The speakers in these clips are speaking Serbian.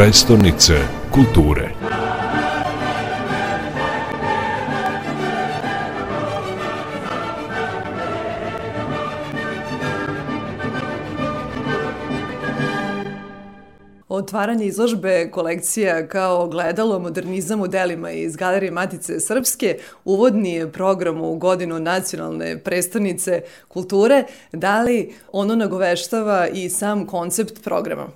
prestonice kulture. Otvaranje izložbe kolekcija kao gledalo modernizam u delima iz Galerije Matice Srpske, uvodni je program u godinu nacionalne prestonice kulture, da li ono nagoveštava i sam koncept programa?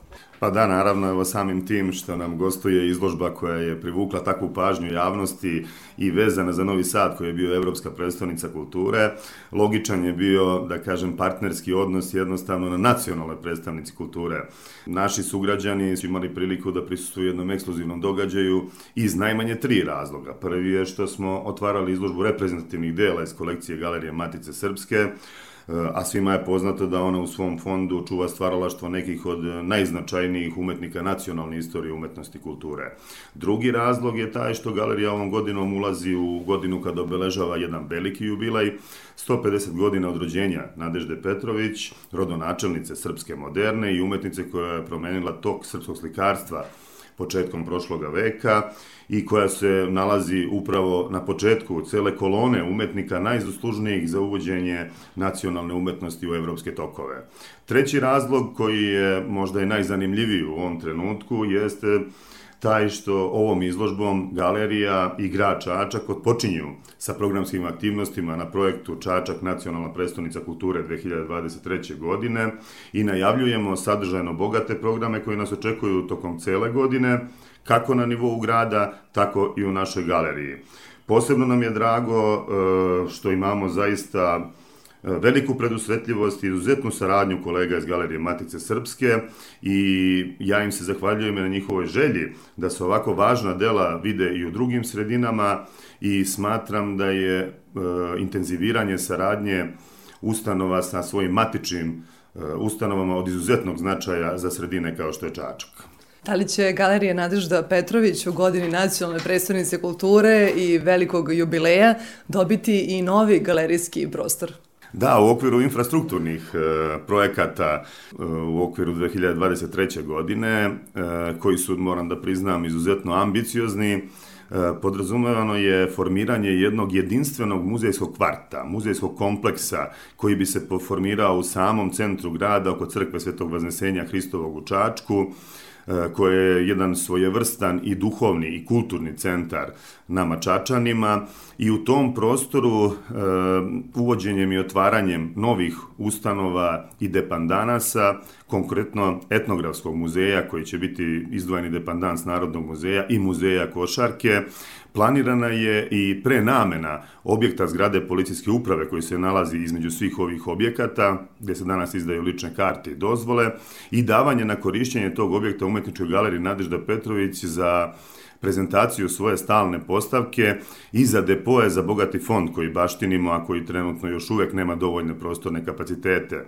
Pa da, naravno, evo samim tim što nam gostuje izložba koja je privukla takvu pažnju javnosti i vezana za Novi Sad koji je bio Evropska predstavnica kulture, logičan je bio, da kažem, partnerski odnos jednostavno na nacionalnoj predstavnici kulture. Naši sugrađani su imali priliku da prisustuju jednom ekskluzivnom događaju iz najmanje tri razloga. Prvi je što smo otvarali izložbu reprezentativnih dela iz kolekcije Galerije Matice Srpske, a svima je poznato da ona u svom fondu čuva stvaralaštvo nekih od najznačajnijih umetnika nacionalne istorije umetnosti i kulture. Drugi razlog je taj što galerija ovom godinom ulazi u godinu kada obeležava jedan veliki jubilaj, 150 godina od rođenja Nadežde Petrović, rodonačelnice srpske moderne i umetnice koja je promenila tok srpskog slikarstva početkom prošloga veka i koja se nalazi upravo na početku cele kolone umetnika najzaslužnijih za uvođenje nacionalne umetnosti u evropske tokove. Treći razlog koji je možda i najzanimljiviji u ovom trenutku jeste taj što ovom izložbom galerija i grad Čačak odpočinju sa programskim aktivnostima na projektu Čačak nacionalna prestonica kulture 2023. godine i najavljujemo sadržajno bogate programe koji nas očekuju tokom cele godine, kako na nivou grada, tako i u našoj galeriji. Posebno nam je drago e, što imamo zaista veliku predusretljivost i izuzetnu saradnju kolega iz Galerije Matice Srpske i ja im se zahvaljujem na njihovoj želji da se ovako važna dela vide i u drugim sredinama i smatram da je e, intenziviranje saradnje ustanova sa svojim matičnim e, ustanovama od izuzetnog značaja za sredine kao što je Čačak. Da li će Galerija Nadežda Petrović u godini nacionalne predstavnice kulture i velikog jubileja dobiti i novi galerijski prostor? Da, u okviru infrastrukturnih e, projekata e, u okviru 2023. godine, e, koji su, moram da priznam, izuzetno ambiciozni, e, podrazumevano je formiranje jednog jedinstvenog muzejskog kvarta, muzejskog kompleksa koji bi se formirao u samom centru grada oko crkve Svetog Vaznesenja Hristovog u Čačku, koje je jedan svojevrstan i duhovni i kulturni centar nama Čačanima i u tom prostoru e, uvođenjem i otvaranjem novih ustanova i depandanasa, konkretno etnografskog muzeja koji će biti izdvojeni depandans Narodnog muzeja i muzeja Košarke, Planirana je i prenamena objekta zgrade policijske uprave koji se nalazi između svih ovih objekata, gde se danas izdaju lične karte i dozvole, i davanje na korišćenje tog objekta umetničkoj galeriji Nadežda Petrović za prezentaciju svoje stalne postavke i za depoje za bogati fond koji baštinimo, a koji trenutno još uvek nema dovoljne prostorne kapacitete.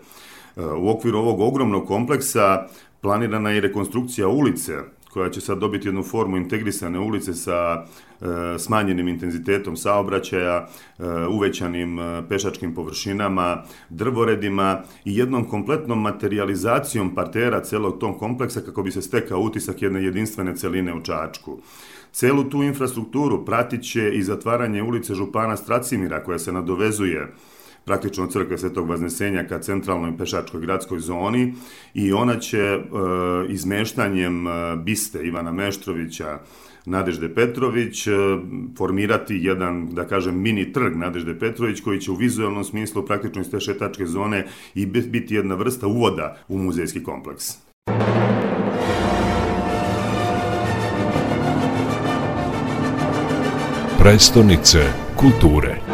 U okviru ovog ogromnog kompleksa planirana je rekonstrukcija ulice koja će sad dobiti jednu formu integrisane ulice sa e, smanjenim intenzitetom saobraćaja, e, uvećanim e, pešačkim površinama, drvoredima i jednom kompletnom materializacijom partera celog tom kompleksa kako bi se stekao utisak jedne jedinstvene celine u Čačku. Celu tu infrastrukturu pratit će i zatvaranje ulice Župana Stracimira koja se nadovezuje praktično crkve Svetog Vaznesenja ka centralnoj pešačkoj gradskoj zoni i ona će e, izmeštanjem e, biste Ivana Meštrovića Nadežde Petrović e, formirati jedan, da kažem, mini trg Nadežde Petrović koji će u vizualnom smislu praktično iz te šetačke zone i biti jedna vrsta uvoda u muzejski kompleks. Prestonice kulture